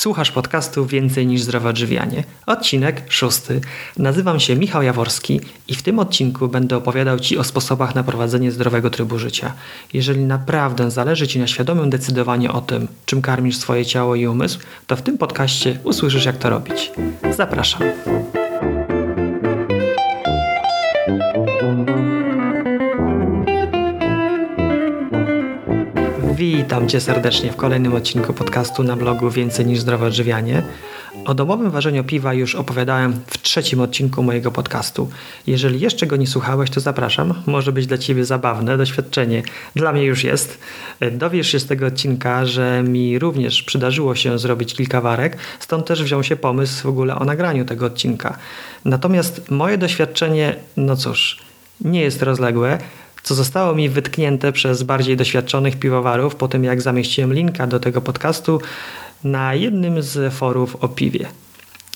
Słuchasz podcastu Więcej niż zdrowe odżywianie. Odcinek szósty. Nazywam się Michał Jaworski i w tym odcinku będę opowiadał Ci o sposobach na prowadzenie zdrowego trybu życia. Jeżeli naprawdę zależy Ci na świadomym decydowaniu o tym, czym karmisz swoje ciało i umysł, to w tym podcaście usłyszysz jak to robić. Zapraszam. Witam Cię serdecznie w kolejnym odcinku podcastu na blogu Więcej niż zdrowe odżywianie. O domowym ważeniu piwa już opowiadałem w trzecim odcinku mojego podcastu. Jeżeli jeszcze go nie słuchałeś, to zapraszam. Może być dla Ciebie zabawne doświadczenie. Dla mnie już jest. Dowiesz się z tego odcinka, że mi również przydarzyło się zrobić kilka warek, stąd też wziął się pomysł w ogóle o nagraniu tego odcinka. Natomiast moje doświadczenie, no cóż, nie jest rozległe co zostało mi wytknięte przez bardziej doświadczonych piwowarów po tym, jak zamieściłem linka do tego podcastu na jednym z forów o piwie.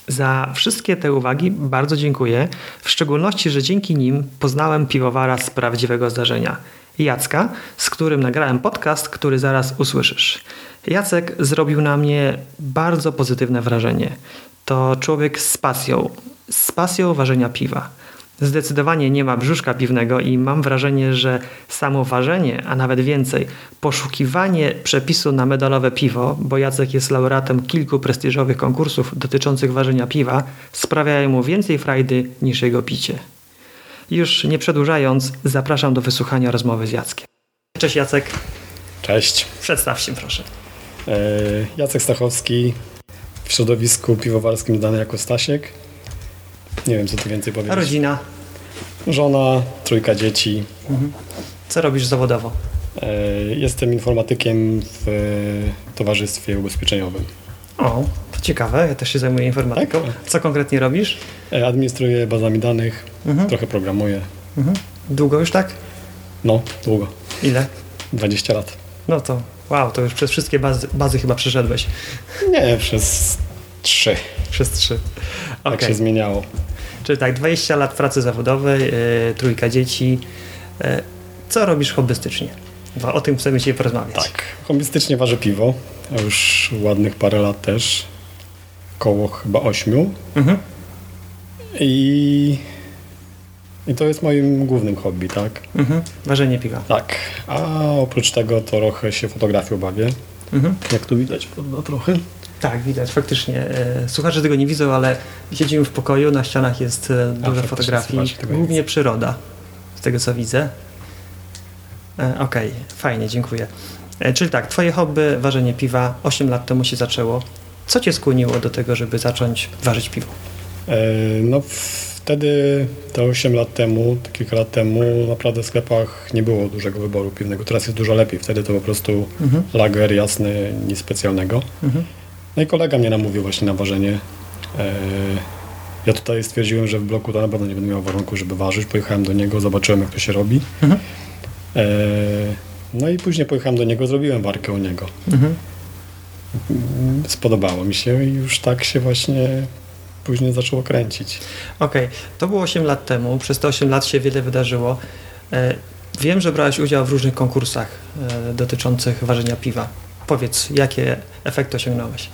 Za wszystkie te uwagi bardzo dziękuję, w szczególności, że dzięki nim poznałem piwowara z prawdziwego zdarzenia. Jacka, z którym nagrałem podcast, który zaraz usłyszysz. Jacek zrobił na mnie bardzo pozytywne wrażenie. To człowiek z pasją, z pasją ważenia piwa. Zdecydowanie nie ma brzuszka piwnego i mam wrażenie, że samo ważenie, a nawet więcej, poszukiwanie przepisu na medalowe piwo, bo Jacek jest laureatem kilku prestiżowych konkursów dotyczących ważenia piwa, sprawiają mu więcej frajdy niż jego picie. Już nie przedłużając, zapraszam do wysłuchania rozmowy z Jackiem. Cześć Jacek. Cześć. Przedstaw się proszę. E, Jacek Stachowski, w środowisku piwowarskim znany jako Stasiek. Nie wiem, co tu więcej powiedzieć. Rodzina? Żona, trójka dzieci. Mhm. Co robisz zawodowo? E, jestem informatykiem w towarzystwie ubezpieczeniowym. O, to ciekawe. Ja też się zajmuję informatyką. Tak? Co konkretnie robisz? E, administruję bazami danych, mhm. trochę programuję. Mhm. Długo już tak? No, długo. Ile? 20 lat. No to wow, to już przez wszystkie bazy, bazy chyba przeszedłeś. Nie, przez trzy. Przez trzy. Okay. Tak się zmieniało. Czyli tak, 20 lat pracy zawodowej, yy, trójka dzieci. Yy, co robisz hobbystycznie? O tym chcemy dzisiaj porozmawiać. Tak, hobbystycznie ważę piwo. Już ładnych parę lat też. Koło chyba ośmiu. Mhm. I, I to jest moim głównym hobby, tak? Mhm. Ważenie piwa. Tak. A oprócz tego trochę się fotografią bawię. Mhm. Jak tu widać, prawda? Trochę. Tak, widać, faktycznie. E, słuchacze tego nie widzą, ale siedzimy w pokoju, na ścianach jest e, dużo A, fotografii, głównie przyroda, z tego co widzę. E, okej, okay, fajnie, dziękuję. Czyli tak, twoje hobby, ważenie piwa, 8 lat temu się zaczęło. Co cię skłoniło do tego, żeby zacząć ważyć piwo? No wtedy, te 8 lat temu, kilka lat temu, naprawdę w sklepach nie było dużego wyboru piwnego. Teraz jest dużo lepiej. Wtedy to po prostu mhm. lager jasny, nic specjalnego. Mhm. No i kolega mnie namówił właśnie na ważenie. E, ja tutaj stwierdziłem, że w bloku to na pewno nie będę miał warunku, żeby ważyć. Pojechałem do niego, zobaczyłem jak to się robi. Mhm. E, no i później pojechałem do niego, zrobiłem warkę u niego. Mhm. Spodobało mi się i już tak się właśnie później zaczęło kręcić. Okej, okay. to było 8 lat temu. Przez te 8 lat się wiele wydarzyło. E, wiem, że brałeś udział w różnych konkursach dotyczących ważenia piwa. Powiedz, jakie efekty osiągnąłeś?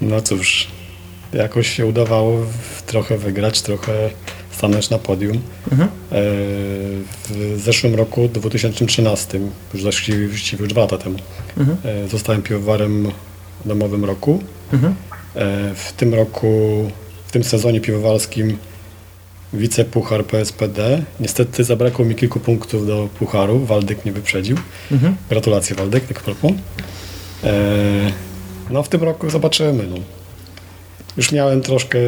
No cóż, jakoś się udawało trochę wygrać, trochę stanąć na podium. Mhm. E, w zeszłym roku, 2013, już właściwie już dwa lata temu, mhm. E, zostałem piwowarem domowym roku. Mhm. E, w tym roku, w tym sezonie piwowarskim wicepuchar PSPD. Niestety zabrakło mi kilku punktów do pucharu. Waldek mnie wyprzedził. Mhm. Gratulacje Waldek, tak propos. No w tym roku zobaczymy. No. Już miałem troszkę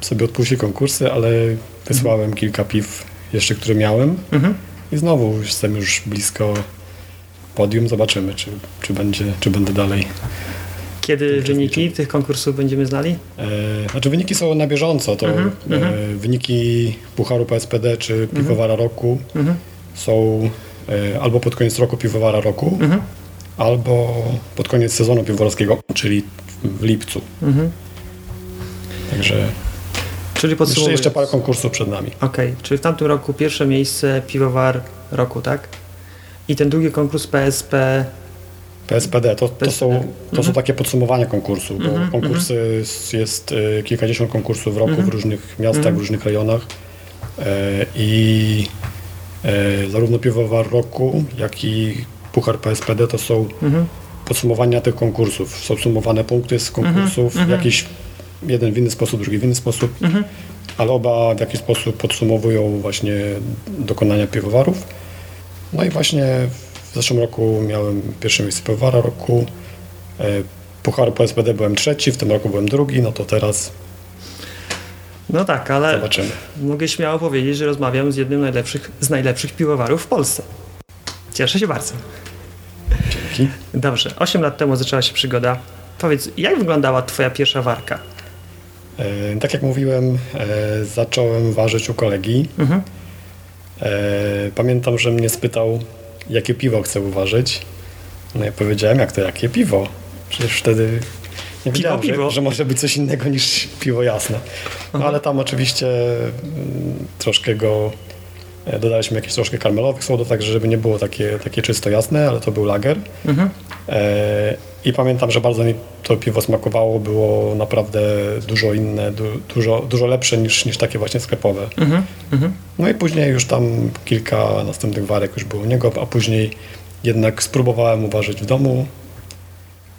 sobie odpuścić konkursy, ale wysłałem mhm. kilka piw jeszcze, które miałem. Mhm. I znowu jestem już blisko podium. Zobaczymy, czy, czy, będzie, czy będę dalej. Kiedy wyniki tych konkursów będziemy znali? E, znaczy wyniki są na bieżąco. To mhm, e, mhm. wyniki Pucharu PSPD czy mhm. Piwowara Roku są e, albo pod koniec roku Piwowara Roku, albo pod koniec sezonu piwowarskiego, czyli w lipcu. Mhm. Także czyli jeszcze, jeszcze parę konkursów przed nami. Okej, okay. czyli w tamtym roku pierwsze miejsce piwowar roku, tak? I ten drugi konkurs PSP PSPD to, to, PSPD. są, to Mhm. są takie podsumowania konkursu, bo konkursy s- jest e, kilkadziesiąt konkursów w roku Mhm. w różnych miastach, w różnych rejonach e, i e, zarówno piwowar roku, jak i Puchar PSPD to są Mhm. podsumowania tych konkursów. Są sumowane punkty z konkursów, Mhm. jakiś jeden w inny sposób, drugi w inny sposób, ale oba w jakiś sposób podsumowują właśnie dokonania piwowarów. No i właśnie w zeszłym roku miałem pierwsze miejsce piwowara roku. E, Pucharu PSPD byłem trzeci, w tym roku byłem drugi, no to teraz No tak, ale zobaczymy. mogę śmiało powiedzieć, że rozmawiam z jednym najlepszych, z najlepszych piwowarów w Polsce. Cieszę się bardzo. Dzięki. Dobrze, 8 lat temu zaczęła się przygoda. Powiedz, jak wyglądała twoja pierwsza warka? E, tak jak mówiłem, e, zacząłem ważyć u kolegi. Mhm. E, pamiętam, że mnie spytał, jakie piwo chcę uważać. No ja powiedziałem, jak to, jakie piwo? Przecież wtedy nie wiedziałem, piwo. Że, że może być coś innego niż piwo jasne. No, ale tam oczywiście mm, troszkę go dodaliśmy jakieś troszkę karmelowych słodów, także żeby nie było takie, takie czysto jasne, ale to był lager. Mhm. E, I pamiętam, że bardzo mi to piwo smakowało, było naprawdę dużo inne, du, dużo, dużo lepsze niż, niż takie właśnie sklepowe. Mhm. Mhm. No i później już tam kilka następnych warek już było u niego, a później jednak spróbowałem uważać w domu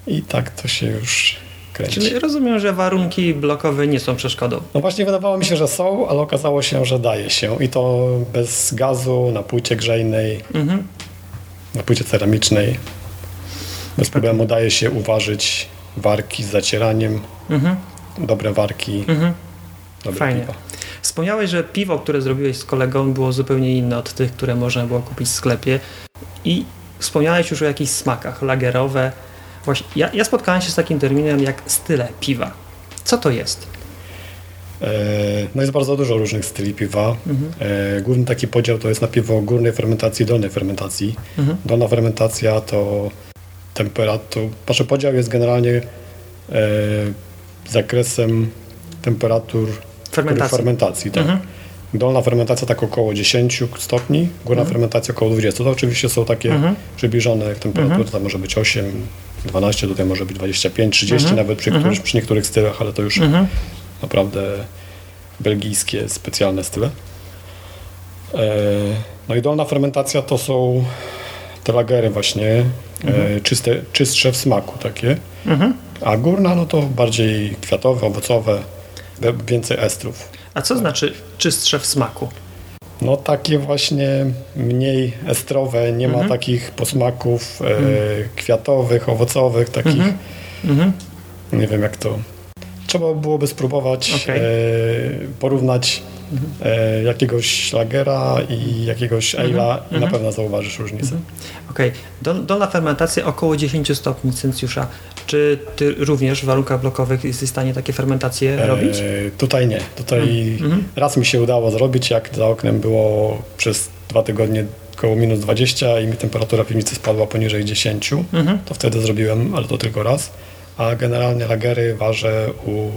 i tak to się już kręci. Czyli rozumiem, że warunki blokowe nie są przeszkodą. No właśnie wydawało mi się, że są, ale okazało się, że daje się i to bez gazu, na płycie grzejnej, Mhm. na płycie ceramicznej. Bez problemu daje się uważać warki z zacieraniem, Mhm. dobre warki, Mhm. dobre Fajnie. piwa. Wspomniałeś, że piwo, które zrobiłeś z kolegą, było zupełnie inne od tych, które można było kupić w sklepie. I wspomniałeś już o jakichś smakach, lagerowe. Właśnie, ja, ja spotkałem się z takim terminem jak style piwa. Co to jest? E, No jest bardzo dużo różnych styli piwa. E, Główny taki podział to jest na piwo górnej fermentacji i dolnej fermentacji. Mhm. Dolna fermentacja to temperatur, znaczy podział jest generalnie e, zakresem temperatur Fermentacji. fermentacji tak. Mhm. Dolna fermentacja tak około 10 stopni, górna fermentacja około 20. To oczywiście są takie Mhm. przybliżone temperatury, tam może być 8, 12, tutaj może być 25, 30 nawet przy, których, przy niektórych stylach, ale to już Mhm. naprawdę belgijskie specjalne style. E, No i dolna fermentacja to są te lagery właśnie, e, czyste, czystsze w smaku takie, Mhm. a górna no to bardziej kwiatowe, owocowe, we- więcej estrów. A co znaczy czystsze w smaku? No takie właśnie mniej estrowe, nie ma takich posmaków e, kwiatowych, owocowych, takich, Mhm. nie wiem jak to... Trzeba byłoby spróbować Okej. e, porównać e, jakiegoś lagera i jakiegoś ale'a i na pewno zauważysz różnicę. Okej, Dol, dolna fermentacja około 10 stopni Celsjusza. Czy ty również w warunkach blokowych jesteś w stanie takie fermentacje robić? E, tutaj nie. Tutaj raz mi się udało zrobić, jak za oknem było przez dwa tygodnie około minus 20 i mi temperatura piwnicy spadła poniżej 10, Mhm. to wtedy zrobiłem, ale to tylko raz. A generalnie lagery ważę u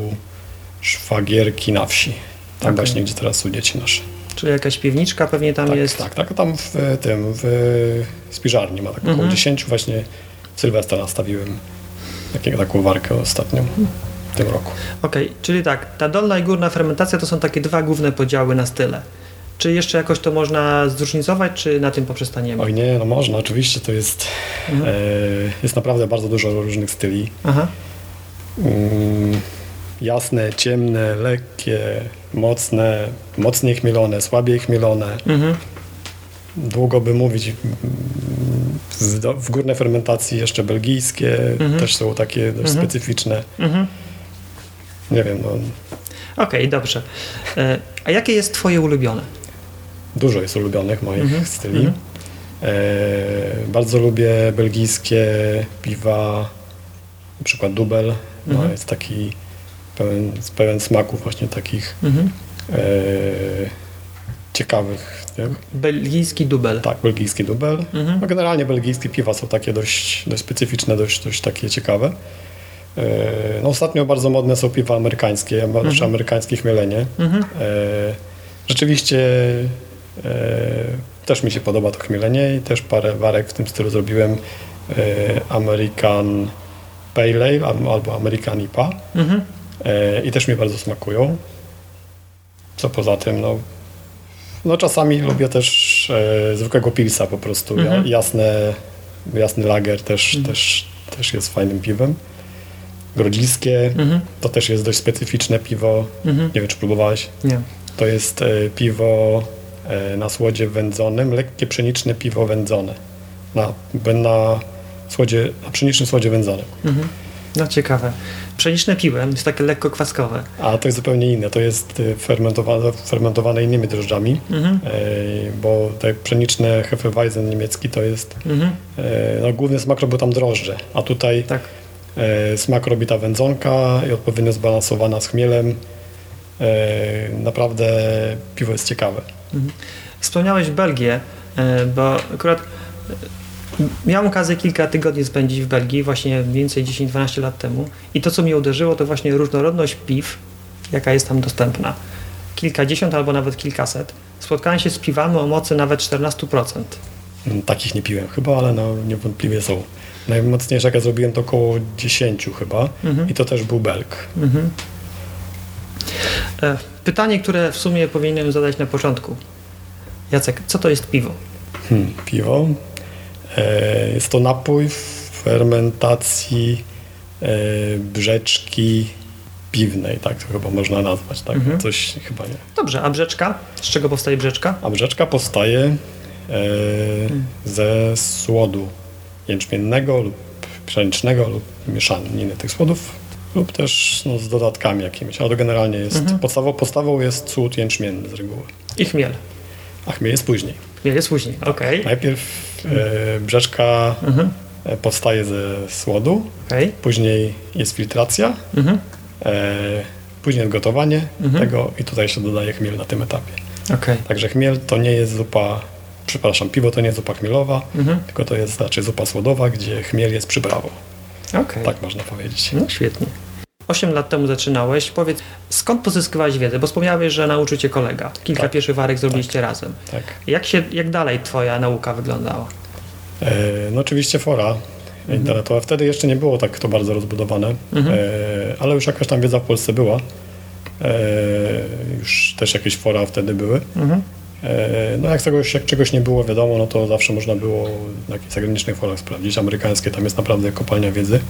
szwagierki na wsi. Tam Okej. właśnie, gdzie teraz są dzieci nasze. Czy jakaś piwniczka pewnie tam Tak, jest? tak, tak. Tam w tym, w spiżarni ma tak około Mhm. 10 właśnie Sylwestra nastawiłem takiego, taką warkę ostatnią w tym roku. Okej, czyli tak, ta dolna i górna fermentacja to są takie dwa główne podziały na style. Czy jeszcze jakoś to można zróżnicować, czy na tym poprzestaniemy? Oj nie, no można, oczywiście to jest, Mhm. e, jest naprawdę bardzo dużo różnych styli. Aha, Mm, jasne, ciemne, lekkie, mocne, mocniej chmielone, słabiej chmielone. mhm. Długo by mówić. mm, W, górnej fermentacji jeszcze belgijskie też są takie dość specyficzne. Mhm. Nie wiem, no, Okej, dobrze. E, a jakie jest twoje ulubione? dużo jest ulubionych moich Mhm, styli. mhm. E, bardzo lubię belgijskie piwa, na przykład Dubel. No, Mhm. jest taki pełen, pełen smaków właśnie takich Mhm. e, ciekawych. Nie? Belgijski dubel. Tak, belgijski Dubel. Mhm. No, generalnie belgijskie piwa są takie dość, dość specyficzne, dość, dość takie ciekawe. E, no, ostatnio bardzo modne są piwa amerykańskie, nasze amerykańskie chmielenie. Mhm. E, rzeczywiście e, też mi się podoba to chmielenie i też parę warek w tym stylu zrobiłem. American Pale Ale albo American IPA Mhm. i też mi bardzo smakują. Co poza tym, no, no czasami lubię też e, zwykłego pilsa po prostu. Mhm. jasne, jasny lager też, też, też jest fajnym piwem. Grodziskie Mhm. to też jest dość specyficzne piwo. Mhm. Nie wiem, czy próbowałeś. Nie. To jest e, piwo e, na słodzie wędzonym, lekkie pszeniczne piwo wędzone. Na, na, słodzie, na pszenicznym słodzie wędzonym. Mhm. No ciekawe. Pszeniczne piłem, jest takie lekko kwaskowe. A to jest zupełnie inne. To jest e, fermentowane, fermentowane innymi drożdżami, Mhm. e, bo te pszeniczne Hefeweizen niemiecki to jest, Mhm. e, no, główny smak robią tam drożdże, a tutaj Tak. e, smak robi ta wędzonka i odpowiednio zbalansowana z chmielem. Naprawdę piwo jest ciekawe. Wspomniałeś Belgię, bo akurat miałem okazję kilka tygodni spędzić w Belgii, właśnie mniej więcej 10-12 lat temu. I to, co mnie uderzyło, to właśnie różnorodność piw, jaka jest tam dostępna. Kilkadziesiąt albo nawet kilkaset. Spotkałem się z piwami o mocy nawet 14%. Mm, Takich nie piłem chyba, ale no, niewątpliwie są. Najmocniejsze, jak ja zrobiłem, to około 10 chyba Mhm. i to też był Belg. Mhm. E, Pytanie, które w sumie powinienem zadać na początku. Jacek, co to jest piwo? Hmm, piwo. E, jest to napój w fermentacji e, brzeczki piwnej, tak to chyba można nazwać, tak? Mhm. Coś chyba nie. Dobrze, a brzeczka? Z czego powstaje brzeczka? A brzeczka powstaje e, ze słodu jęczmiennego lub pszenicznego lub mieszaniny tych słodów lub też no, z dodatkami jakimiś, ale to generalnie jest, Mhm. podstawą, podstawą jest słód jęczmienny z reguły, I chmiel. a chmiel jest później. Jest później, okej. Najpierw e, brzeczka Mhm. e, powstaje ze słodu, Okej. później jest filtracja, Mhm. e, później jest gotowanie Mhm. tego i tutaj się dodaje chmiel na tym etapie. Okej. Także chmiel to nie jest zupa, przepraszam, piwo to nie jest zupa chmielowa, Mhm. tylko to jest raczej zupa słodowa, gdzie chmiel jest przyprawą. Okej. Tak można powiedzieć. No świetnie. Osiem lat temu zaczynałeś. Powiedz, skąd pozyskiwałeś wiedzę? Bo wspomniałeś, że nauczył cię kolega. Kilka Tak. pierwszych warek zrobiliście razem. Tak. Jak, się, jak dalej twoja nauka wyglądała? E, no oczywiście fora internetowa. Wtedy jeszcze nie było tak to bardzo rozbudowane, Mhm. e, ale już jakaś tam wiedza w Polsce była. E, już też jakieś fora wtedy były. Mhm. No jak, czegoś, jak czegoś nie było wiadomo, no to zawsze można było na jakichś zagranicznych forach sprawdzić. Amerykańskie tam jest naprawdę kopalnia wiedzy.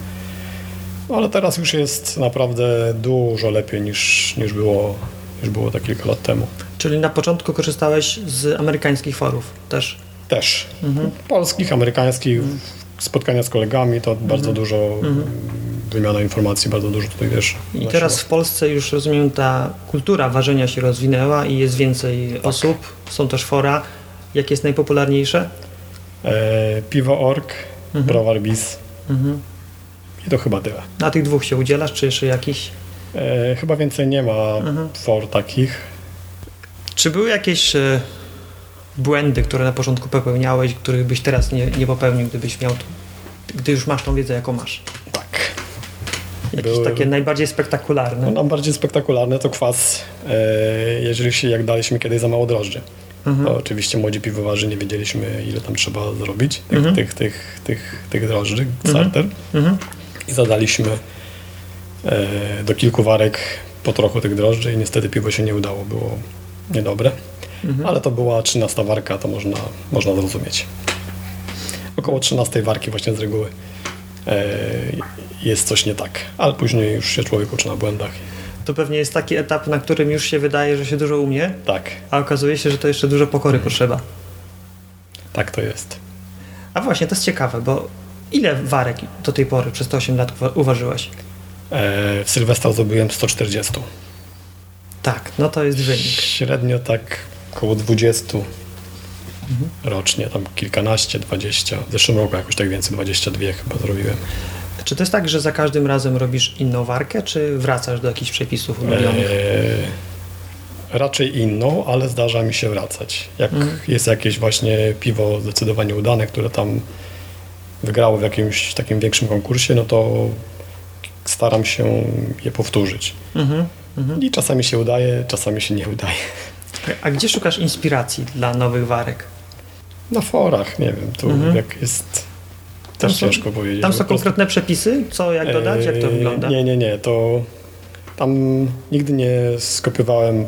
No ale teraz już jest naprawdę dużo lepiej niż, niż, było, niż było tak kilka lat temu. Czyli na początku korzystałeś z amerykańskich forów też. Też. Mhm. Polskich, amerykańskich, spotkania z kolegami, to bardzo dużo wymiana informacji, bardzo dużo tutaj wiesz. Mhm. I teraz w Polsce już rozumiem, ta kultura ważenia się rozwinęła i jest więcej Tak. osób, są też fora. Jakie jest najpopularniejsze? E, piwo Ork, Mhm. Browar Bis Mhm. I to chyba tyle. Na tych dwóch się udzielasz, czy jeszcze jakiś? E, chyba więcej nie ma Mhm. for takich. Czy były jakieś e, błędy, które na początku popełniałeś, których byś teraz nie, nie popełnił, gdybyś miał, gdy już masz tą wiedzę, jaką masz? Tak. Jakieś Były- takie najbardziej spektakularne? No, nam bardziej spektakularne to kwas, e, jeżeli się jak daliśmy kiedyś za mało drożdży. Mhm. To oczywiście młodzi piwowarzy nie wiedzieliśmy ile tam trzeba zrobić tych, Mhm. tych, tych, tych, tych drożdży, Mhm. starter. Mhm. I zadaliśmy e, do kilku warek po trochu tych drożdży i niestety piwo się nie udało, było niedobre. Mhm. Ale to była 13 warka, to można, można zrozumieć. Około 13 warki właśnie z reguły e, jest coś nie tak, ale później już się człowiek uczy na błędach. To pewnie jest taki etap, na którym już się wydaje, że się dużo umie, Tak, a okazuje się, że to jeszcze dużo pokory potrzeba. tak to jest. A właśnie, to jest ciekawe, bo ile warek do tej pory przez te 8 lat uwa- uważyłeś? E, w Sylwestra zrobiłem 140. Tak, no to jest wynik. Średnio tak około 20 rocznie, tam kilkanaście, 20. W zeszłym roku jakoś tak więcej, 22 chyba zrobiłem. Czy to jest tak, że za każdym razem robisz inną warkę, czy wracasz do jakichś przepisów ulubionych? E, raczej inną, ale zdarza mi się wracać. Jak Mhm. jest jakieś właśnie piwo zdecydowanie udane, które tam wygrało w jakimś takim większym konkursie, no to staram się je powtórzyć. Mhm. Mhm. I czasami się udaje, czasami się nie udaje. A gdzie szukasz inspiracji dla nowych warek? Na forach, nie wiem, tu Mhm. jak jest Też ciężko powiedzieć. Tam są prostu- konkretne przepisy, co, jak dodać, jak to wygląda? Nie, nie, nie. To tam nigdy nie skopiowałem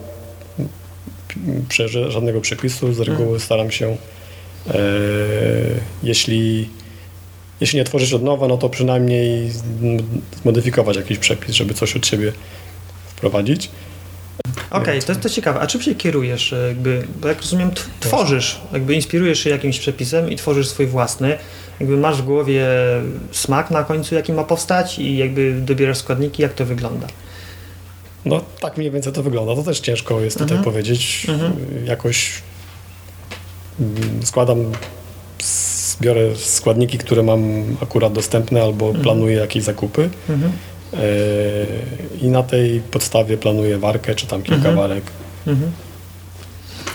żadnego przepisu. Z reguły Mhm. staram się, e, jeśli, jeśli nie tworzyć od nowa, no to przynajmniej zmodyfikować jakiś przepis, żeby coś od siebie wprowadzić. Okej, to jest to ciekawe. A czym się kierujesz? e, Jakby, bo jak rozumiem, tworzysz, jakby inspirujesz się jakimś przepisem i tworzysz swój własny. Jakby masz w głowie smak na końcu, jaki ma powstać i jakby dobierasz składniki, jak to wygląda. No tak mniej więcej to wygląda. To też ciężko jest tutaj Mhm. powiedzieć. Mhm. Jakoś mm, składam, biorę składniki, które mam akurat dostępne albo Mhm. planuję jakieś zakupy Mhm. e, i na tej podstawie planuję warkę czy tam kilka Mhm. warek. Mhm.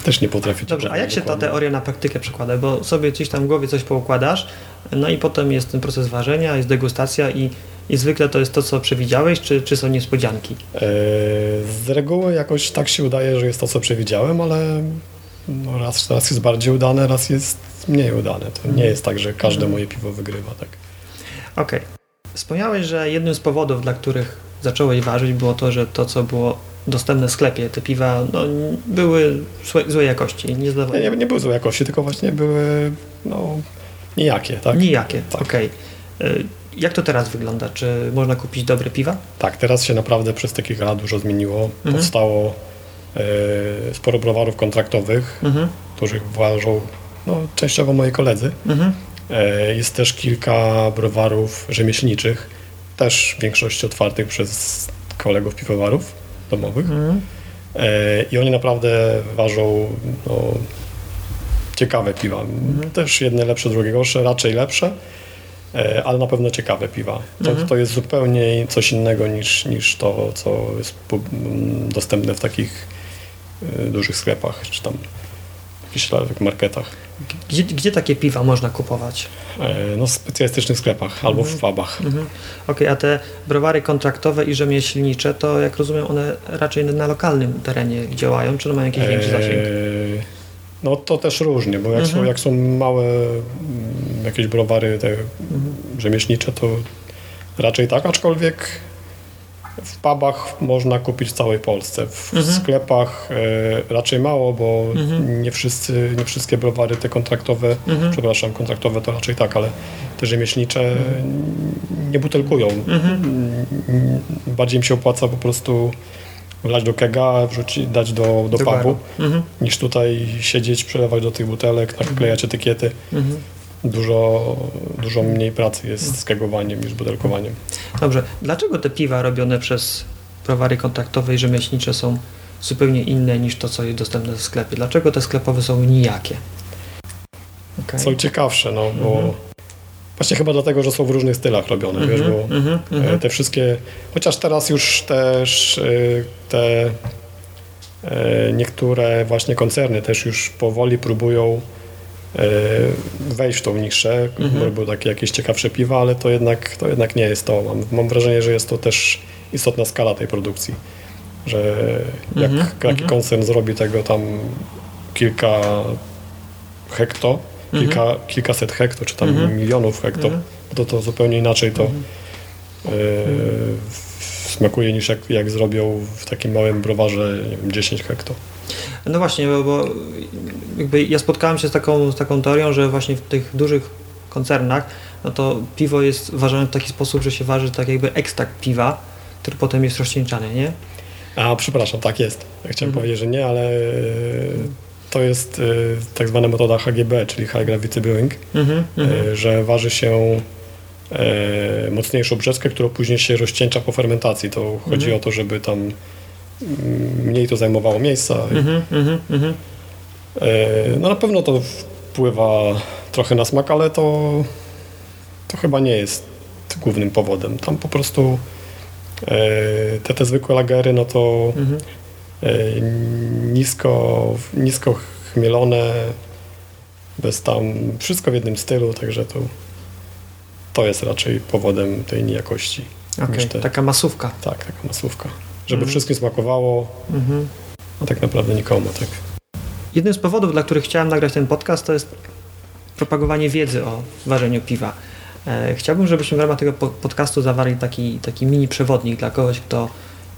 Też nie potrafię. Dobrze, a jak się ta dokładnie. teoria na praktykę przekłada? Bo sobie gdzieś tam w głowie coś poukładasz, no i potem jest ten proces ważenia, jest degustacja i, i zwykle to jest to, co przewidziałeś, czy, czy są niespodzianki? E, Z reguły jakoś tak się udaje, że jest to, co przewidziałem, ale no raz, raz jest bardziej udane, raz jest mniej udane. To nie Mhm. jest tak, że każde moje piwo wygrywa. Tak. Okej. Wspomniałeś, że jednym z powodów, dla których zacząłeś ważyć, było to, że to, co było dostępne w sklepie, te piwa no, były złe, złej jakości, nie Nie, zdawały nie, nie były złej jakości, tylko właśnie były no, nijakie. Tak? nijakie. Tak. Okej. Y, Jak to teraz wygląda? Czy można kupić dobre piwa? tak, teraz się naprawdę przez te kilka lat dużo zmieniło. Mhm. Powstało e, sporo browarów kontraktowych, Mhm. których ważą no, częściowo moi koledzy. Mhm. E, Jest też kilka browarów rzemieślniczych, też w większości otwartych przez kolegów piwowarów domowych. Mhm. E, I oni naprawdę ważą no, ciekawe piwa. Mhm. Też jedne lepsze, drugie gorsze, raczej lepsze, e, ale na pewno ciekawe piwa. To, Mhm. to jest zupełnie coś innego niż, niż to, co jest dostępne w takich e, dużych sklepach, czy tam jakichś marketach. Gdzie, gdzie takie piwa można kupować? E, No, w specjalistycznych sklepach albo w pubach. Mhm. Okej, a te browary kontraktowe i rzemieślnicze, to jak rozumiem, one raczej na lokalnym terenie działają, czy one mają jakiś większy zasięg? Eee, No to też różnie, bo jak, są, Mhm. jak są małe jakieś browary te Mhm. rzemieślnicze, to raczej tak, aczkolwiek w pubach można kupić w całej Polsce. W Mhm. sklepach e, raczej mało, bo Mhm. nie, wszyscy, nie wszystkie browary te kontraktowe, Mhm. przepraszam, kontraktowe to raczej tak, ale te rzemieślnicze nie butelkują. Mhm. Mm, Bardziej im się opłaca po prostu wlać do kega, wrzucić, dać do, do, Do pubu. Mhm. niż tutaj siedzieć, przelewać do tych butelek, naklejać etykiety. Mhm. Dużo, dużo mniej pracy jest z niż butelkowaniem. Dobrze, dlaczego te piwa robione przez browary kontraktowe i rzemieślnicze są zupełnie inne niż to, co jest dostępne w sklepie? Dlaczego te sklepowe są nijakie? Okay. Są ciekawsze, no bo Mhm. właśnie chyba dlatego, że są w różnych stylach robione, wiesz, bo mhm, e, mhm. te wszystkie, chociaż teraz już też e, te e, niektóre właśnie koncerny też już powoli próbują wejść w tą niszę, Mhm. były takie jakieś ciekawsze piwa, ale to jednak, to jednak nie jest to. Mam, mam wrażenie, że jest to też istotna skala tej produkcji, że jak Mhm, taki mhm. koncern zrobi tego tam kilka hekto, kilka, kilkaset hekto, czy tam Mhm. milionów hekto, Mhm. to to zupełnie inaczej to Mhm. e, smakuje niż jak, jak zrobią w takim małym browarze nie wiem, 10 hekto. No właśnie, bo, bo jakby ja spotkałem się z taką, z taką teorią, że właśnie w tych dużych koncernach, no to piwo jest ważone w taki sposób, że się waży tak jakby ekstrakt piwa, który potem jest rozcieńczany, nie? A przepraszam, tak jest. Ja chciałem Mhm. powiedzieć, że nie, ale e, to jest e, tak zwana metoda HGB, czyli High Gravity Brewing, Mhm, mhm. e, że waży się mocniejszą brzeczkę, która później się rozcieńcza po fermentacji. To chodzi Mhm. o to, żeby tam mniej to zajmowało miejsca. Mhm, mhm, mhm. E, No na pewno to wpływa trochę na smak, ale to, to chyba nie jest głównym powodem. Tam po prostu e, te, te zwykłe lagery, no to Mhm. e, nisko, nisko chmielone, bez tam, wszystko w jednym stylu, także to, to jest raczej powodem tej niejakości. Niż te, taka masówka. tak, taka masówka. Żeby Mhm. wszystkim smakowało, Mhm. a tak naprawdę nikomu, tak. Jednym z powodów, dla których chciałem nagrać ten podcast, to jest propagowanie wiedzy o ważeniu piwa. E, chciałbym, żebyśmy w ramach tego po- podcastu zawarli taki, taki mini przewodnik dla kogoś, kto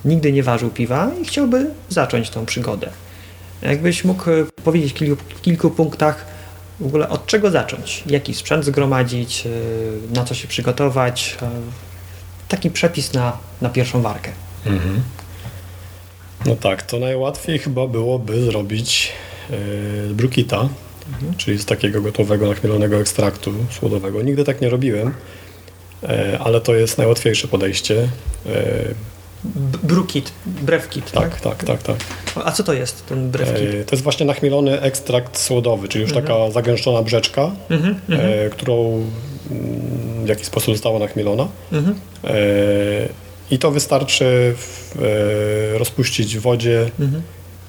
nigdy nie ważył piwa i chciałby zacząć tą przygodę. Jakbyś mógł e, powiedzieć w kilku, kilku punktach w ogóle od czego zacząć, jaki sprzęt zgromadzić, e, na co się przygotować, taki przepis na, na pierwszą warkę. Mhm. No tak, to najłatwiej chyba byłoby zrobić yy, brukita, czyli z takiego gotowego, nachmielonego ekstraktu słodowego. Nigdy tak nie robiłem, e, ale to jest najłatwiejsze podejście. B- brukit, brewkit, tak? tak, tak, tak, tak. A co to jest ten brewkit? E, to jest właśnie nachmielony ekstrakt słodowy, czyli już taka zagęszczona brzeczka, Mhm, mhm, e, którą mm, w jakiś sposób została nachmielona. mhm. E, I to wystarczy w, e, rozpuścić w wodzie. Mhm.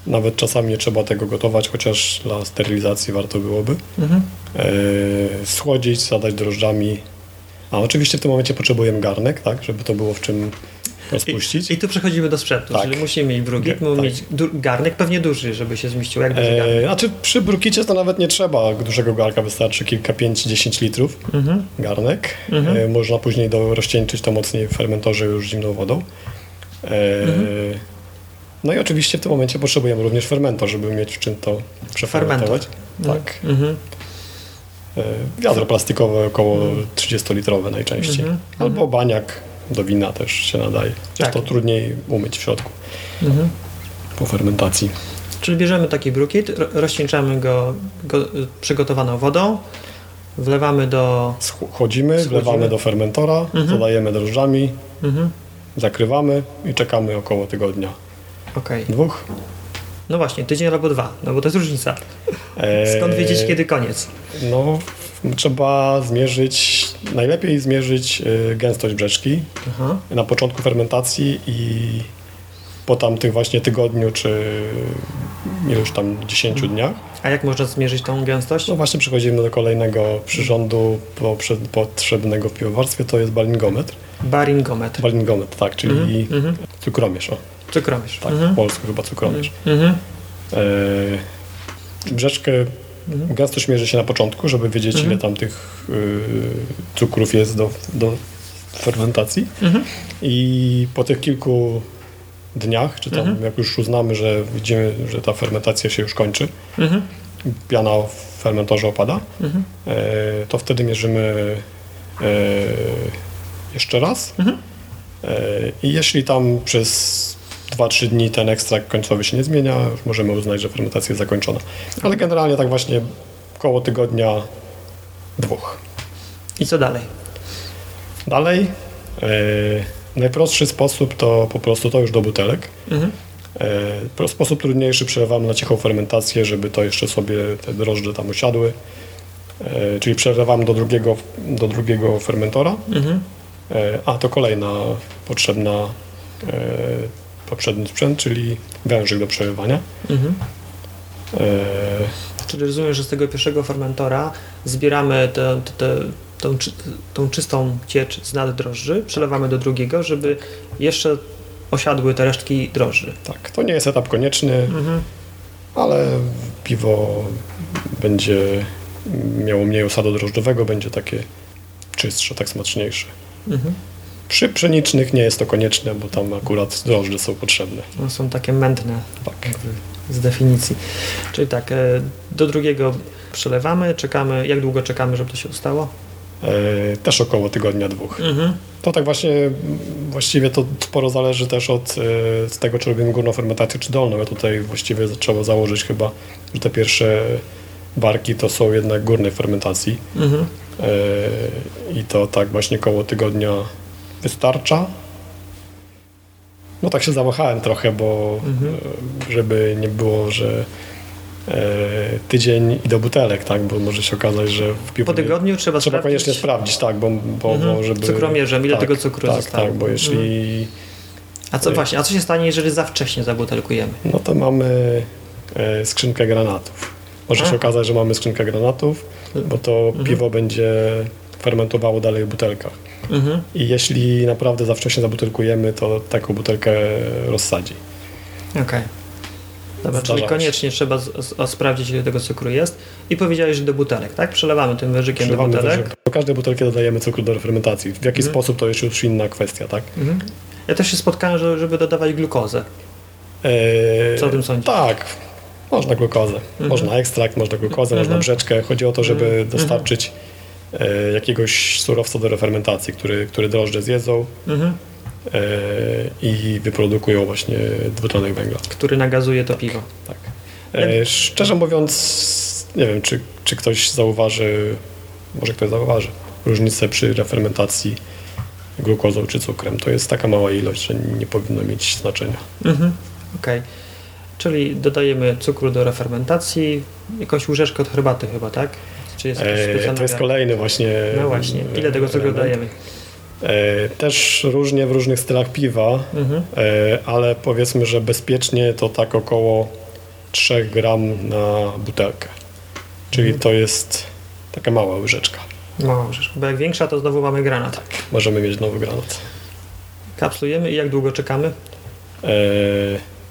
Nawet czasami nie trzeba tego gotować, chociaż dla sterylizacji warto byłoby. Mhm. E, schłodzić, zadać drożdżami. A oczywiście w tym momencie potrzebujemy garnek, tak, żeby to było w czym rozpuścić. I, I tu przechodzimy do sprzętu, Tak. czyli musimy mieć brukit, Tak. mieć garnek, pewnie duży, żeby się zmieścił. Jak duży garnek? E, znaczy przy brukicie to nawet nie trzeba dużego garnka, wystarczy kilka, 5-10 litrów Mhm. garnek. Mhm. E, można później do, rozcieńczyć to mocniej w fermentorze już zimną wodą. E, Mhm. No i oczywiście w tym momencie potrzebujemy również fermentor, żeby mieć w czym to przefermentować. Tak. Mhm. E, wiadro plastikowe około 30-litrowe najczęściej. Mhm. Albo baniak do wina też się nadaje. Chociaż Tak. to trudniej umyć w środku Mhm. po fermentacji. Czyli bierzemy taki brukit, ro- rozcieńczamy go, go przygotowaną wodą, wlewamy do... Schodzimy, Schodzimy. wlewamy do fermentora, Mhm. dodajemy drożdżami, Mhm. zakrywamy i czekamy około tygodnia. Okej. Dwóch. No właśnie, tydzień albo dwa, no bo to jest różnica. Skąd Eee, wiedzieć, kiedy koniec? No, trzeba zmierzyć, najlepiej zmierzyć y, gęstość brzeczki Aha. na początku fermentacji i po tamtych właśnie tygodniu czy iluś tam 10 dniach. A jak można zmierzyć tą gęstość? No właśnie przechodzimy do kolejnego przyrządu poprze- potrzebnego w piwowarstwie, to jest balingometr. Baringometr. Balingometr, tak, czyli Mhm. cukromierz, o, Cukromierz. tak, Mhm. w polsku chyba cukromierz. Mhm. E, brzeczkę, gęstość mierzy się na początku, żeby wiedzieć Mhm. ile tam tych y, cukrów jest do, do fermentacji Mhm. i po tych kilku dniach, czy tam Mhm. jak już uznamy, że widzimy, że ta fermentacja się już kończy, Mhm. piana w fermentorze opada, Mhm. e, to wtedy mierzymy e, jeszcze raz Mhm. e, i jeśli tam przez 2-3 dni ten ekstrakt końcowy się nie zmienia, już możemy uznać, że fermentacja jest zakończona. Ale generalnie tak właśnie koło tygodnia dwóch. I co dalej? Dalej e, najprostszy sposób to po prostu to już do butelek. Mhm. E, sposób trudniejszy przelewamy na cichą fermentację, żeby to jeszcze sobie te drożdże tam usiadły. E, czyli przelewamy do drugiego, do drugiego fermentora. Mhm. A to kolejna potrzebna poprzedni sprzęt, czyli wężyk do przelewania. Mhm. E, Czyli rozumiem, że z tego pierwszego fermentora zbieramy tę te, te, tą, tą czystą ciecz z nad drożdży, przelewamy do drugiego, żeby jeszcze osiadły te resztki drożdży. tak, to nie jest etap konieczny, Mhm. ale piwo będzie miało mniej osadu drożdżowego, będzie takie czystsze, tak smaczniejsze. Mhm. Przy pszenicznych nie jest to konieczne, bo tam akurat drożdże są potrzebne. No, są takie mętne Tak. z definicji. Czyli tak, e, do drugiego przelewamy, czekamy, jak długo czekamy, żeby to się ustało? E, też około tygodnia, dwóch. Mhm. To tak właśnie, właściwie to sporo zależy też od e, z tego, czy robimy górną fermentację, czy dolną. Ja tutaj właściwie trzeba założyć chyba, że te pierwsze barki to są jednak górnej fermentacji Mhm. i to tak właśnie koło tygodnia wystarcza. No tak się zamachałem trochę, bo Mhm. e, żeby nie było, że e, tydzień i do butelek, tak, bo może się okazać, że w piłce Po tygodniu trzeba, Trzeba sprawdzić koniecznie sprawdzić, tak, bo, bo, Mhm. bo żeby... Cukromierzem, ile tak, tego cukru tak, zostało. Tak, bo jeśli... A co właśnie, a co się stanie, jeżeli za wcześnie zabutelkujemy? No to mamy e, skrzynkę granatów. Może A. się okazać, że mamy skrzynkę granatów, bo to Mhm. piwo będzie fermentowało dalej w butelkach. Mhm. I jeśli naprawdę za wcześnie zabutelkujemy, to taką butelkę rozsadzi. Okej. Dobra, Zdarza czyli się. koniecznie trzeba z, z, sprawdzić, ile tego cukru jest. I powiedziałeś, że do butelek, tak? Przelewamy tym wężykiem do butelek. wyżej do każdej butelki dodajemy cukru do refermentacji. W jaki Mhm. sposób to jest już inna kwestia, tak? Ja też się spotkałem, że, żeby dodawać glukozę. Eee, Co o tym sądzisz? Tak, można glukozę. Można ekstrakt, można glukozę, można brzeczkę. Chodzi o to, żeby dostarczyć e, jakiegoś surowca do refermentacji, który, który drożdże zjedzą Mhm. e, i wyprodukują właśnie dwutlenek węgla. Który nagazuje to piwo. Tak. E, szczerze mówiąc, nie wiem, czy, czy ktoś zauważy, może ktoś zauważy, różnicę przy refermentacji glukozą czy cukrem. To jest taka mała ilość, że nie powinno mieć znaczenia. Mhm. Okej. Czyli dodajemy cukru do refermentacji, jakąś łyżeczkę od herbaty chyba, tak? Czy jest jakiś E, specjalny to jest kolejny właśnie. No właśnie. Ile tego cukru dajemy? E, też różnie w różnych stylach piwa, Mhm. e, ale powiedzmy, że bezpiecznie to tak około 3 gram na butelkę. Czyli Mhm. to jest taka mała łyżeczka. Mała rzecz. Bo jak większa, to znowu mamy granat. Możemy mieć nowy granat. Kapslujemy i jak długo czekamy?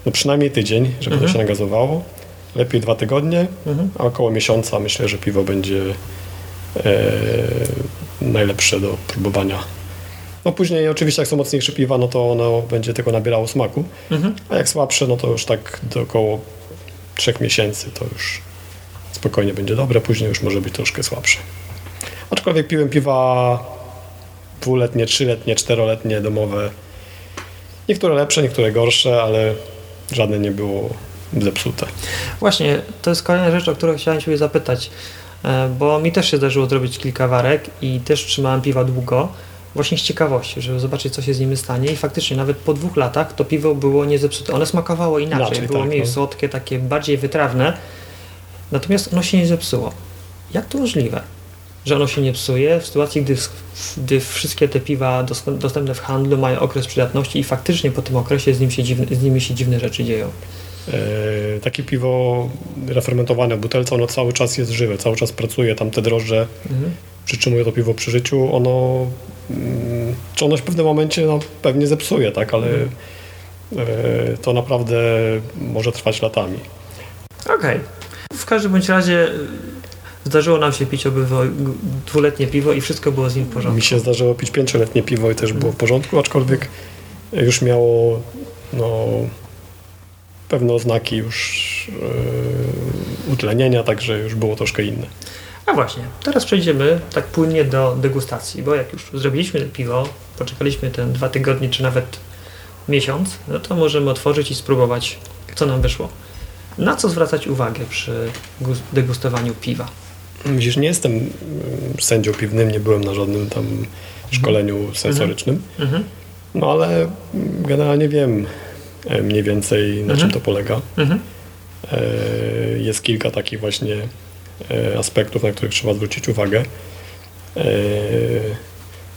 No przynajmniej tydzień, żeby Mhm. to się nagazowało. Lepiej dwa tygodnie, Mhm. a około miesiąca myślę, że piwo będzie e, najlepsze do próbowania. No później oczywiście jak są mocniejsze piwa, no to ono będzie tylko nabierało smaku, Mhm. a jak słabsze, no to już tak do około trzech miesięcy to już spokojnie będzie dobre, później już może być troszkę słabsze. Aczkolwiek piłem piwa dwuletnie, trzyletnie, czteroletnie, domowe. Niektóre lepsze, niektóre gorsze, ale żadne nie było zepsute. Właśnie, to jest kolejna rzecz, o którą chciałem Ciebie zapytać, e, bo mi też się zdarzyło zrobić kilka warek i też trzymałem piwa długo, właśnie z ciekawości, żeby zobaczyć, co się z nimi stanie i faktycznie nawet po dwóch latach to piwo było nie zepsute. One smakowało inaczej, było tak, mniej no. słodkie, takie bardziej wytrawne, natomiast ono się nie zepsuło. Jak to możliwe? Że ono się nie psuje w sytuacji, gdy, gdy wszystkie te piwa dos- dostępne w handlu mają okres przydatności i faktycznie po tym okresie z, nim się dziwne, z nimi się dziwne rzeczy dzieją. E, takie piwo refermentowane w butelce, ono cały czas jest żywe, cały czas pracuje, tam te drożdże Mhm. przytrzymuje to piwo przy życiu, ono, mm, czy ono się w pewnym momencie no, pewnie zepsuje, tak, ale e, to naprawdę może trwać latami. Okej. W każdym bądź razie y, zdarzyło nam się pić obydwo dwuletnie piwo i wszystko było z nim w porządku. Mi się zdarzyło pić pięcioletnie piwo i też było w porządku, aczkolwiek już miało no, pewne oznaki już e, utlenienia, także już było troszkę inne. A właśnie, teraz przejdziemy tak płynnie do degustacji, bo jak już zrobiliśmy to piwo, poczekaliśmy ten dwa tygodnie czy nawet miesiąc, no to możemy otworzyć i spróbować, co nam wyszło. Na co zwracać uwagę przy gus- degustowaniu piwa? Widzisz, nie jestem mm, sędzią piwnym, nie byłem na żadnym tam szkoleniu sensorycznym, Mhm. no ale generalnie wiem mniej więcej na Mhm. czym to polega. Mhm. E, Jest kilka takich właśnie e, aspektów, na których trzeba zwrócić uwagę. E,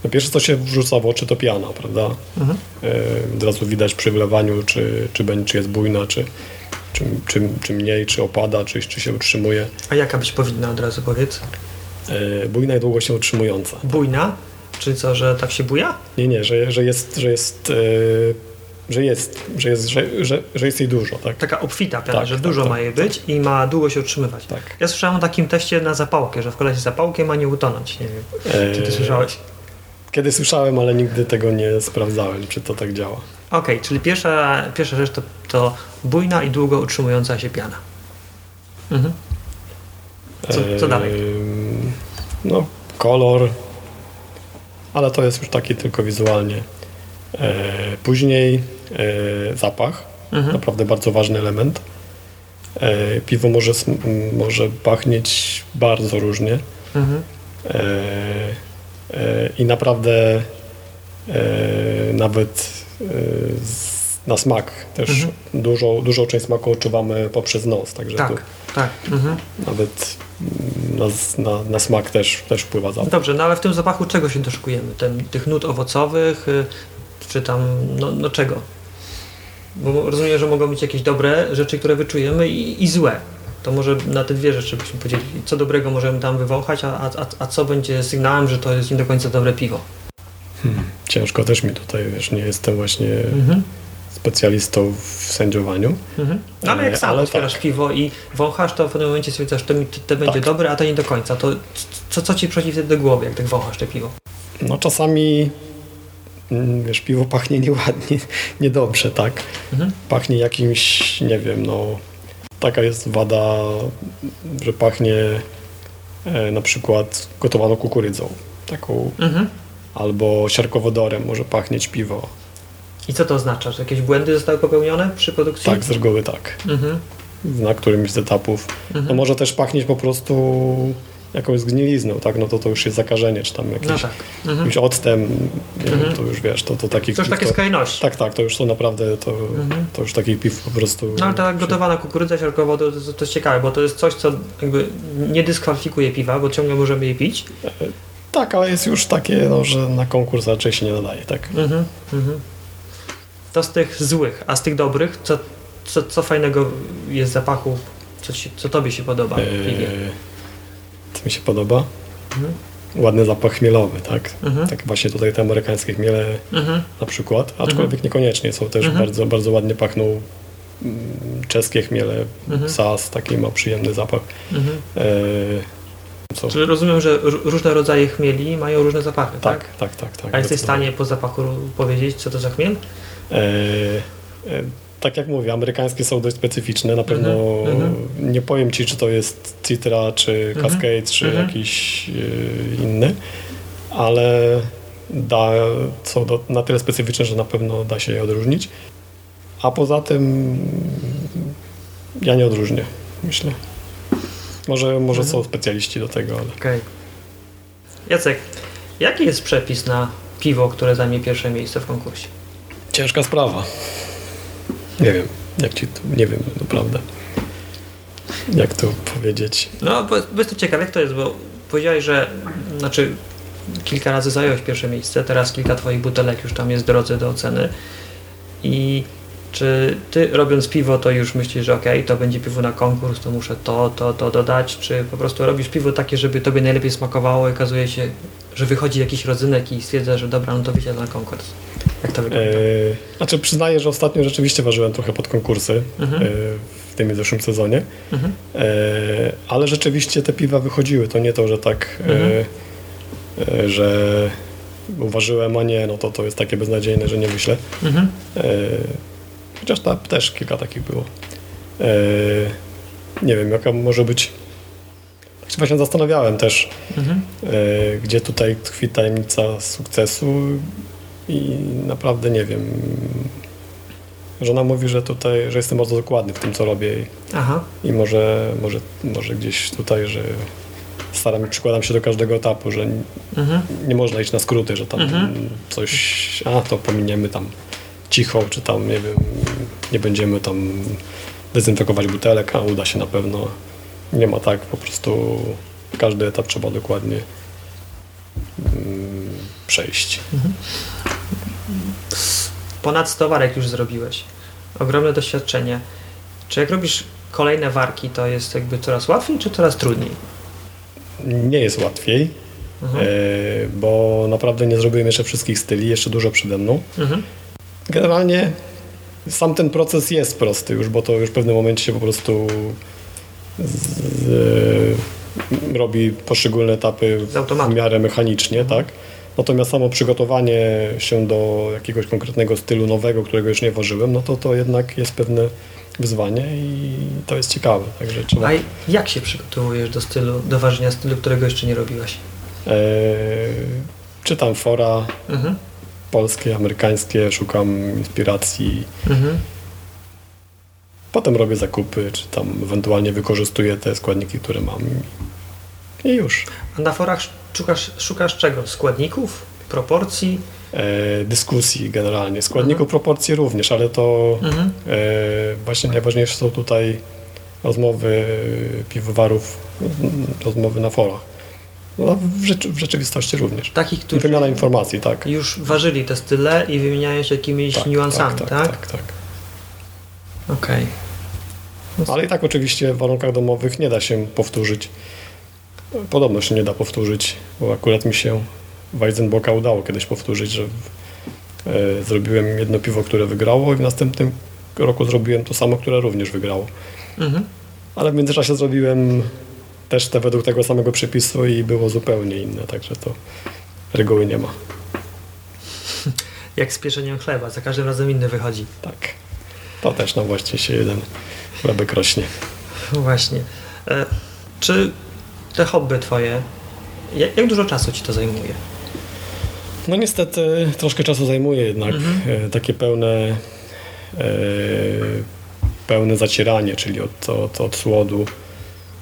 No pierwsze, co się wrzuca w oczy, to piana, prawda? Mhm. E, Od razu widać przy wlewaniu, czy, czy, będzie, czy jest bujna, czy, czy, czy, czy mniej, czy opada, czy, czy się utrzymuje. A jaka być powinna od razu powiedz? E, Bujna i długo się utrzymująca. Bujna? Czyli co, że tak się buja? Nie, nie, że, że jest, że jest, e, że jest, że jest, że, że, że jest jej dużo, tak? Taka obfita piana, Tak, że tak, dużo tak, ma jej być i ma długo się utrzymywać. Tak. Ja słyszałem o takim teście na zapałkę, że wkładać zapałkę ma nie utonąć. Nie wiem, czy ty E, słyszałeś? Kiedy słyszałem, ale nigdy tego nie sprawdzałem, czy to tak działa. Okej, czyli pierwsza, pierwsza rzecz to, to bujna i długo utrzymująca się piana. Mhm. Co, co dalej? No, kolor, ale to jest już taki tylko wizualnie. E, Później zapach, Mhm. naprawdę bardzo ważny element. E, Piwo może, może pachnieć bardzo różnie Mhm. e, e, i naprawdę e, nawet e, na smak też Mhm. dużą, dużą część smaku odczuwamy poprzez nos, także Tak, tak. Mhm. nawet na, na, na smak też, też wpływa zapach. Dobrze, no ale w tym zapachu czego się doszukujemy? Ten, tych nut owocowych, y, czy tam, no, no czego? Bo rozumiem, że mogą być jakieś dobre rzeczy, które wyczujemy i, i złe. To może na te dwie rzeczy byśmy podzielili. Co dobrego możemy tam wywąchać, a, a, a co będzie sygnałem, że to jest nie do końca dobre piwo. Ciężko też mi tutaj, wiesz, nie jestem właśnie Mhm. specjalistą w sędziowaniu. Mhm. No ale jak E, sam ale otwierasz tak. piwo i wąchasz, to w pewnym momencie stwierdzasz, to, mi- to będzie Tak. dobre, a to nie do końca. To co, co ci przychodzi wtedy do głowy, jak tak wąchasz te piwo? No czasami wiesz, piwo pachnie nieładnie, niedobrze, tak? Mhm. Pachnie jakimś, nie wiem, no taka jest wada, że pachnie e, na przykład gotowaną kukurydzą, taką, Mhm. albo siarkowodorem może pachnieć piwo. I co to oznacza? Że jakieś błędy zostały popełnione przy produkcji? Tak, z reguły tak. Mhm. Na którymś z etapów. Mhm. No może też pachnieć po prostu jakąś zgnilizną, tak? No to to już jest zakażenie, czy tam jakiś, No tak. Mhm. nie Mhm. to już wiesz, to, to takich To już takie skrajności. Tak, tak, to już są naprawdę, to, Mhm. to już takich piw po prostu... No ale ta gotowana kukurydza siarkowodor to, to, to jest ciekawe, bo to jest coś, co jakby nie dyskwalifikuje piwa, bo ciągle możemy je pić. Tak, ale jest już takie, no, że na konkurs raczej się nie nadaje, tak? Mhm. Mhm. To z tych złych, a z tych dobrych, co, co, co fajnego jest zapachu, co, ci, co tobie się podoba w piwie? Eee, co mi się podoba? Mhm. Ładny zapach chmielowy, tak? Mhm. Tak właśnie tutaj te amerykańskie chmiele Mhm. na przykład, aczkolwiek niekoniecznie, są też Mhm. bardzo, bardzo ładnie pachną mm, czeskie chmiele, Mhm. sas, taki ma przyjemny zapach. Mhm. Co? Czyli rozumiem, że różne rodzaje chmieli mają różne zapachy, tak? Tak, tak, tak. tak A jesteś w stanie po zapachu powiedzieć, co to za chmiel? Eee, e, tak jak mówię, amerykańskie są dość specyficzne. Na pewno mhm. nie powiem Ci, czy to jest Citra, czy Mhm, Cascade, czy mhm. jakiś e, inny, ale da, są do, na tyle specyficzne, że na pewno da się je odróżnić. A poza tym ja nie odróżnię, myślę. Może, może Mhm. są specjaliści do tego, ale Okej. Jacek, jaki jest przepis na piwo, które zajmie pierwsze miejsce w konkursie? ciężka sprawa. Nie wiem, jak Ci to, nie wiem naprawdę. Jak to powiedzieć? No, bo, bo jestem ciekaw, jak to jest, bo powiedziałeś, że znaczy kilka razy zająłeś pierwsze miejsce, teraz kilka twoich butelek już tam jest w drodze do oceny i czy ty robiąc piwo, to już myślisz, że okej, to będzie piwo na konkurs, to muszę to, to, to dodać, czy po prostu robisz piwo takie, żeby tobie najlepiej smakowało i okazuje się, że wychodzi jakiś rodzynek i stwierdza, że dobra, no to wyjdzie na konkurs. Jak to wygląda? Eee, znaczy przyznaję, że ostatnio rzeczywiście ważyłem trochę pod konkursy Mhm. eee, w tym i zeszłym sezonie, Mhm. eee, ale rzeczywiście te piwa wychodziły. To nie to, że tak, Mhm. że uważyłem, a nie, no to to jest takie beznadziejne, że nie myślę. Mhm. Chociaż ta, też kilka takich było. Nie wiem, jaka może być... Się właśnie zastanawiałem też, Mhm. e, gdzie tutaj tkwi tajemnica sukcesu i naprawdę nie wiem. Żona mówi, że tutaj, że jestem bardzo dokładny w tym, co robię i, Aha. i może, może, może gdzieś tutaj, że staram przykładam się do każdego etapu, że Mhm. nie można iść na skróty, że tam Mhm. coś, a to pominiemy tam cicho, czy tam, nie wiem, nie będziemy tam dezynfekować butelek, a uda się na pewno. Nie ma tak, po prostu każdy etap trzeba dokładnie mm, przejść. Ponad 100 warek już zrobiłeś. Ogromne doświadczenie. Czy jak robisz kolejne warki, to jest jakby coraz łatwiej, czy coraz trudniej? Nie jest łatwiej, Mhm. e, bo naprawdę nie zrobiłem jeszcze wszystkich styli, jeszcze dużo przede mną. Mhm. Generalnie sam ten proces jest prosty już, bo to już w pewnym momencie się po prostu z, robi poszczególne etapy Z w miarę mechanicznie, tak? Natomiast samo przygotowanie się do jakiegoś konkretnego stylu nowego, którego już nie ważyłem, no to to jednak jest pewne wyzwanie i to jest ciekawe. Także trzeba. A jak się przygotowujesz do stylu, do ważenia stylu, którego jeszcze nie robiłeś? E, czytam fora Mhm. polskie, amerykańskie, szukam inspiracji. Mhm. Potem robię zakupy, czy tam ewentualnie wykorzystuję te składniki, które mam. I już. A na forach szukasz, szukasz czego? Składników? Proporcji? E, dyskusji generalnie. Składników proporcji również, ale to Mhm. e, właśnie najważniejsze są tutaj rozmowy piwowarów, rozmowy na forach. No, w, rzeczy, w rzeczywistości również. Takich, którzy Wymiana informacji, tak. już ważyli te style i wymieniają się jakimiś tak, niuansami, tak, tak? tak, tak, tak. Okej. Ale i tak oczywiście w warunkach domowych nie da się powtórzyć. Podobno się nie da powtórzyć, bo akurat mi się Weizenboka udało kiedyś powtórzyć, że e, zrobiłem jedno piwo, które wygrało i w następnym roku zrobiłem to samo, które również wygrało. Mhm. Ale w międzyczasie zrobiłem też te według tego samego przepisu i było zupełnie inne, także to reguły nie ma. Jak z pieczeniem chleba, za każdym razem inny wychodzi. Tak. To też no właśnie się jeden chlebek rośnie. Właśnie. E, czy te hobby twoje, jak, jak dużo czasu ci to zajmuje? No niestety troszkę czasu zajmuje jednak e, takie pełne e, pełne zacieranie, czyli od, od, od słodu.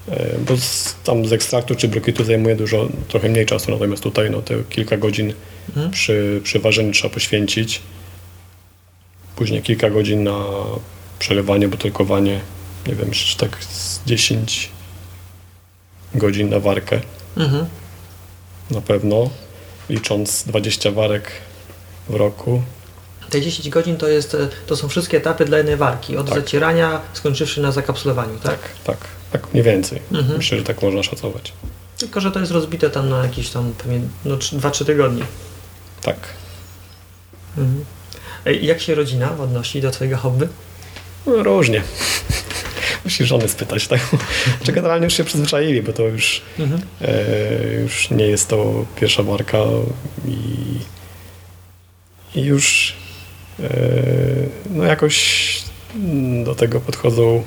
E, bo z, tam z ekstraktu czy brokitu zajmuje dużo, trochę mniej czasu, natomiast tutaj no, te kilka godzin Mhm. przy, przy ważeniu trzeba poświęcić. Później kilka godzin na przelewanie, butelkowanie. Nie wiem, jeszcze tak z 10 godzin na warkę Mhm. na pewno, licząc 20 warek w roku. Te 10 godzin to, jest, to są wszystkie etapy dla jednej warki, od Tak. zacierania skończywszy na zakapsulowaniu, tak? Tak, tak, tak mniej więcej. Mhm. Myślę, że tak można szacować. Tylko, że to jest rozbite tam na jakieś tam pewnie no, 2-3 tygodnie. Tak. Mhm. Jak się rodzina odnosi do twojego hobby? No, różnie. Musisz żony spytać, tak? Czy generalnie już się przyzwyczaili, bo to już, Mhm. e, już nie jest to pierwsza marka i, i już e, no jakoś do tego podchodzą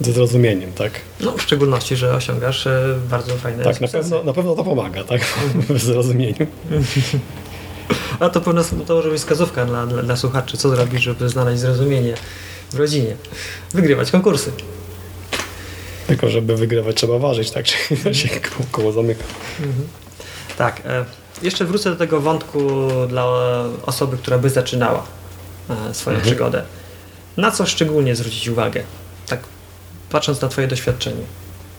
ze zrozumieniem, tak? No, w szczególności, że osiągasz e, bardzo fajne Tak, na pewno, na pewno to pomaga, tak? W zrozumieniu. A to pewno to może być wskazówka dla, dla, dla słuchaczy, co zrobić, żeby znaleźć zrozumienie w rodzinie. Wygrywać konkursy. Tylko żeby wygrywać trzeba ważyć, tak? Czyli to się koło, zamyka. Tak, e, jeszcze wrócę do tego wątku dla osoby, która by zaczynała e, swoją Mhm. przygodę. Na co szczególnie zwrócić uwagę? Tak patrząc na Twoje doświadczenie.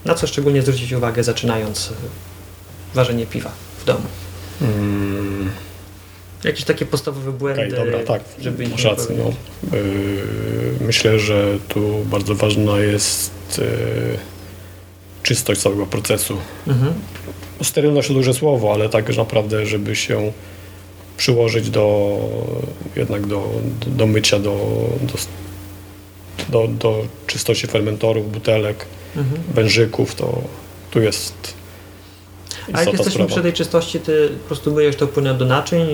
Na co szczególnie zwrócić uwagę zaczynając e, ważenie piwa w domu? Mm. Jakieś takie podstawowe błędy, Okej, dobra, tak, żeby ich. No. Yy, myślę, że tu bardzo ważna jest yy, czystość całego procesu. Mhm. Sterylność to duże słowo, ale tak naprawdę, żeby się przyłożyć do jednak do, do, do mycia, do, do, do, do czystości fermentorów, butelek, Mhm. wężyków, to tu jest A jak jesteśmy sprawa. przy tej czystości, ty po prostu myjesz to płynem do naczyń,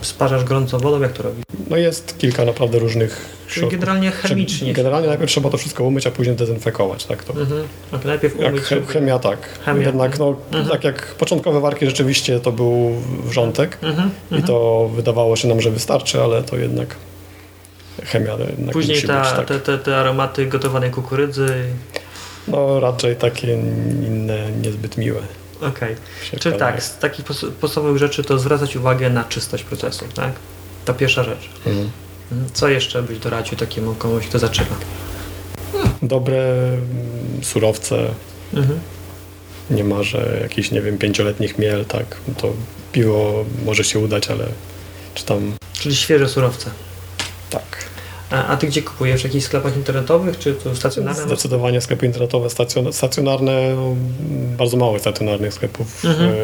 sparzasz gorącą wodą, jak to robisz? No jest kilka naprawdę różnych środków. generalnie chemicznie. Generalnie najpierw trzeba to wszystko umyć, a później dezynfekować, tak? To, Mhm. Najpierw jak umyć, żeby- chemia, tak. Chemia. Jednak no, Mhm. tak jak początkowe warki rzeczywiście to był wrzątek Mhm. i Mhm. to wydawało się nam, że wystarczy, ale to jednak chemia jednak Później ta, być, tak. te, te, te aromaty gotowanej kukurydzy. No raczej takie inne, niezbyt miłe. Okej. się Czyli tak, z takich podstawowych rzeczy to zwracać uwagę na czystość procesu, tak? To pierwsza rzecz. Mhm. Mhm. Co jeszcze byś doradził takiemu komuś, kto zaczyna? Dobre mm, surowce, Mhm. nie ma, że jakiś, nie wiem, pięcioletni chmiel, tak, to piwo może się udać, ale czy tam, Czyli świeże surowce. tak. A, a ty gdzie kupujesz? W jakichś sklepach internetowych, czy tu stacjonarne? Zdecydowanie sklepy internetowe, stacjon- stacjonarne, no, bardzo mało stacjonarnych sklepów. Mhm. E,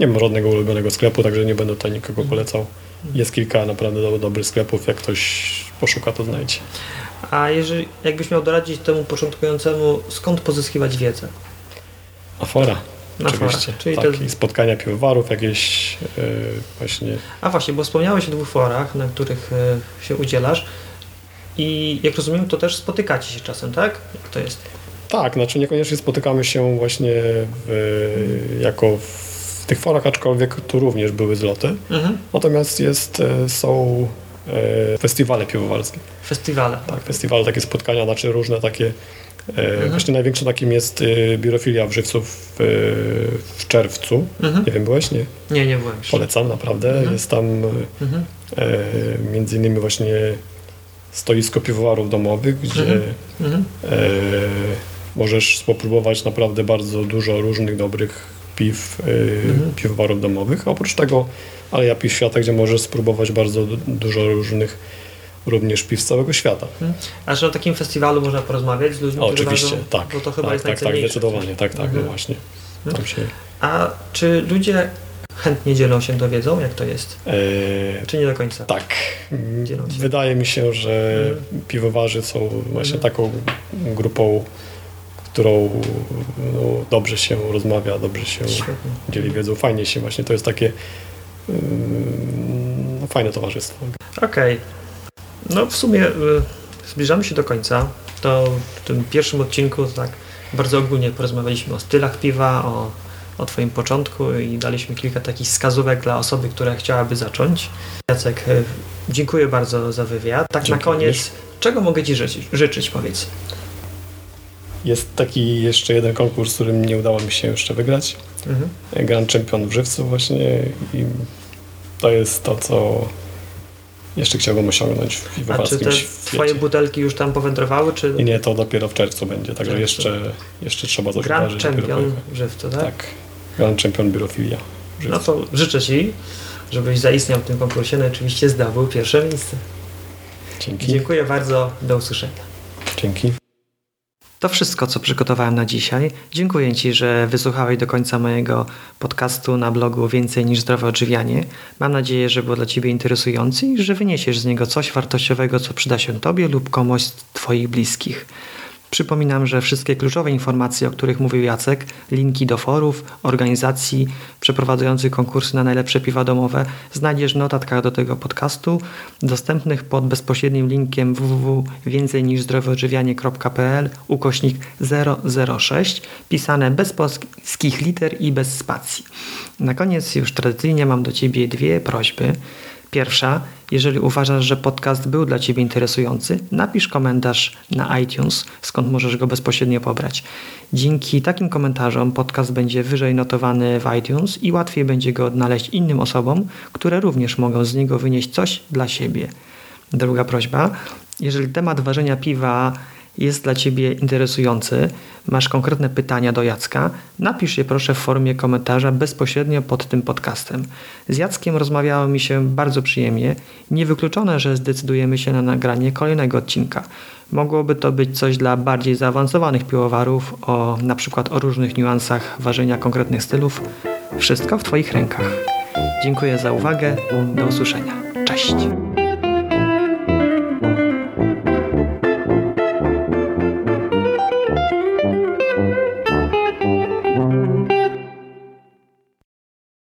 Nie mam żadnego ulubionego sklepu, także nie będę tutaj nikogo polecał. Jest kilka naprawdę do, dobrych sklepów, jak ktoś poszuka, to znajdzie. A jeżeli, jakbyś miał doradzić temu początkującemu, skąd pozyskiwać wiedzę? Afora, oczywiście. czyli tak, te- spotkania piwowarów, jakieś e, właśnie A właśnie, bo wspomniałeś o dwóch forach, na których e, się udzielasz i jak rozumiem, to też spotykacie się czasem, tak? Jak to jest? Tak, znaczy niekoniecznie spotykamy się właśnie w, jako w tych forach, aczkolwiek tu również były zloty. Mhm. Natomiast jest, e, są e, festiwale piwowarskie. Festiwale. Tak, festiwale, takie spotkania, znaczy różne takie. E, Mhm. Właśnie największym takim jest biurofilia w Żywcu w, czerwcu. Mhm. Nie wiem, byłeś? Nie? Nie, nie byłem. Polecam, naprawdę. Mhm. Jest tam Mhm. między innymi właśnie stoisko piwowarów domowych, gdzie Mhm. Mhm. E, możesz popróbować naprawdę bardzo dużo różnych dobrych piw, e, Mhm. piwowarów domowych. A oprócz tego Aleja Piw Świata, gdzie możesz spróbować bardzo du- dużo różnych również piw z całego świata. Mhm. A że na takim festiwalu można porozmawiać z ludźmi, którzy oczywiście, ważą, tak. Bo to chyba tak, jest tak, tak, zdecydowanie, tak, tak, Mhm. no właśnie. Się, A czy ludzie chętnie dzielą się tą wiedzą, jak to jest? e, Czy nie do końca? tak. Wydaje mi się, że Mhm. piwowarzy są właśnie Mhm. taką grupą, którą no, dobrze się rozmawia, dobrze się Świetnie. dzieli wiedzą. Fajnie się właśnie, to jest takie ym, no, fajne towarzystwo. Okej. No w sumie y, zbliżamy się do końca. To w tym pierwszym odcinku tak bardzo ogólnie porozmawialiśmy o stylach piwa, o, o Twoim początku i daliśmy kilka takich wskazówek dla osoby, która chciałaby zacząć. Jacek, y, dziękuję bardzo za wywiad. Tak Dzięki na koniec, również. czego mogę Ci życzyć, życzyć powiedz? Jest taki jeszcze jeden konkurs, którym nie udało mi się jeszcze wygrać. Mhm. Grand Champion w Żywcu właśnie i to jest to, co jeszcze chciałbym osiągnąć w A czy te świecie. Twoje butelki już tam powędrowały, czy I nie, to dopiero w czerwcu będzie, także jeszcze, jeszcze trzeba coś Grand wydarzyć, dopiero Champion Żywcu, tak? Tak, Grand Champion Birofilia. w No to życzę Ci, żebyś zaistniał w tym konkursie, no i oczywiście zdobył pierwsze miejsce. Dzięki. Dziękuję bardzo, do usłyszenia. Dzięki. To wszystko, co przygotowałem na dzisiaj. Dziękuję Ci, że wysłuchałeś do końca mojego podcastu na blogu Więcej niż Zdrowe Odżywianie. Mam nadzieję, że było dla Ciebie interesujący i że wyniesiesz z niego coś wartościowego, co przyda się Tobie lub komuś z Twoich bliskich. Przypominam, że wszystkie kluczowe informacje, o których mówił Jacek, linki do forów, organizacji przeprowadzających konkursy na najlepsze piwa domowe znajdziesz w notatkach do tego podcastu, dostępnych pod bezpośrednim linkiem www.więcejniżzdroweodżywianie.pl ukośnik 006, pisane bez polskich liter i bez spacji. Na koniec już tradycyjnie mam do Ciebie dwie prośby. Pierwsza, jeżeli uważasz, że podcast był dla Ciebie interesujący, napisz komentarz na iTunes, skąd możesz go bezpośrednio pobrać. Dzięki takim komentarzom podcast będzie wyżej notowany w iTunes i łatwiej będzie go odnaleźć innym osobom, które również mogą z niego wynieść coś dla siebie. Druga prośba, jeżeli temat ważenia piwa jest dla Ciebie interesujący, masz konkretne pytania do Jacka, napisz je proszę w formie komentarza bezpośrednio pod tym podcastem. Z Jackiem rozmawiało mi się bardzo przyjemnie. Niewykluczone, że zdecydujemy się na nagranie kolejnego odcinka. Mogłoby to być coś dla bardziej zaawansowanych piłowarów, o na przykład o różnych niuansach ważenia konkretnych stylów. Wszystko w Twoich rękach. Dziękuję za uwagę. Do usłyszenia. Cześć.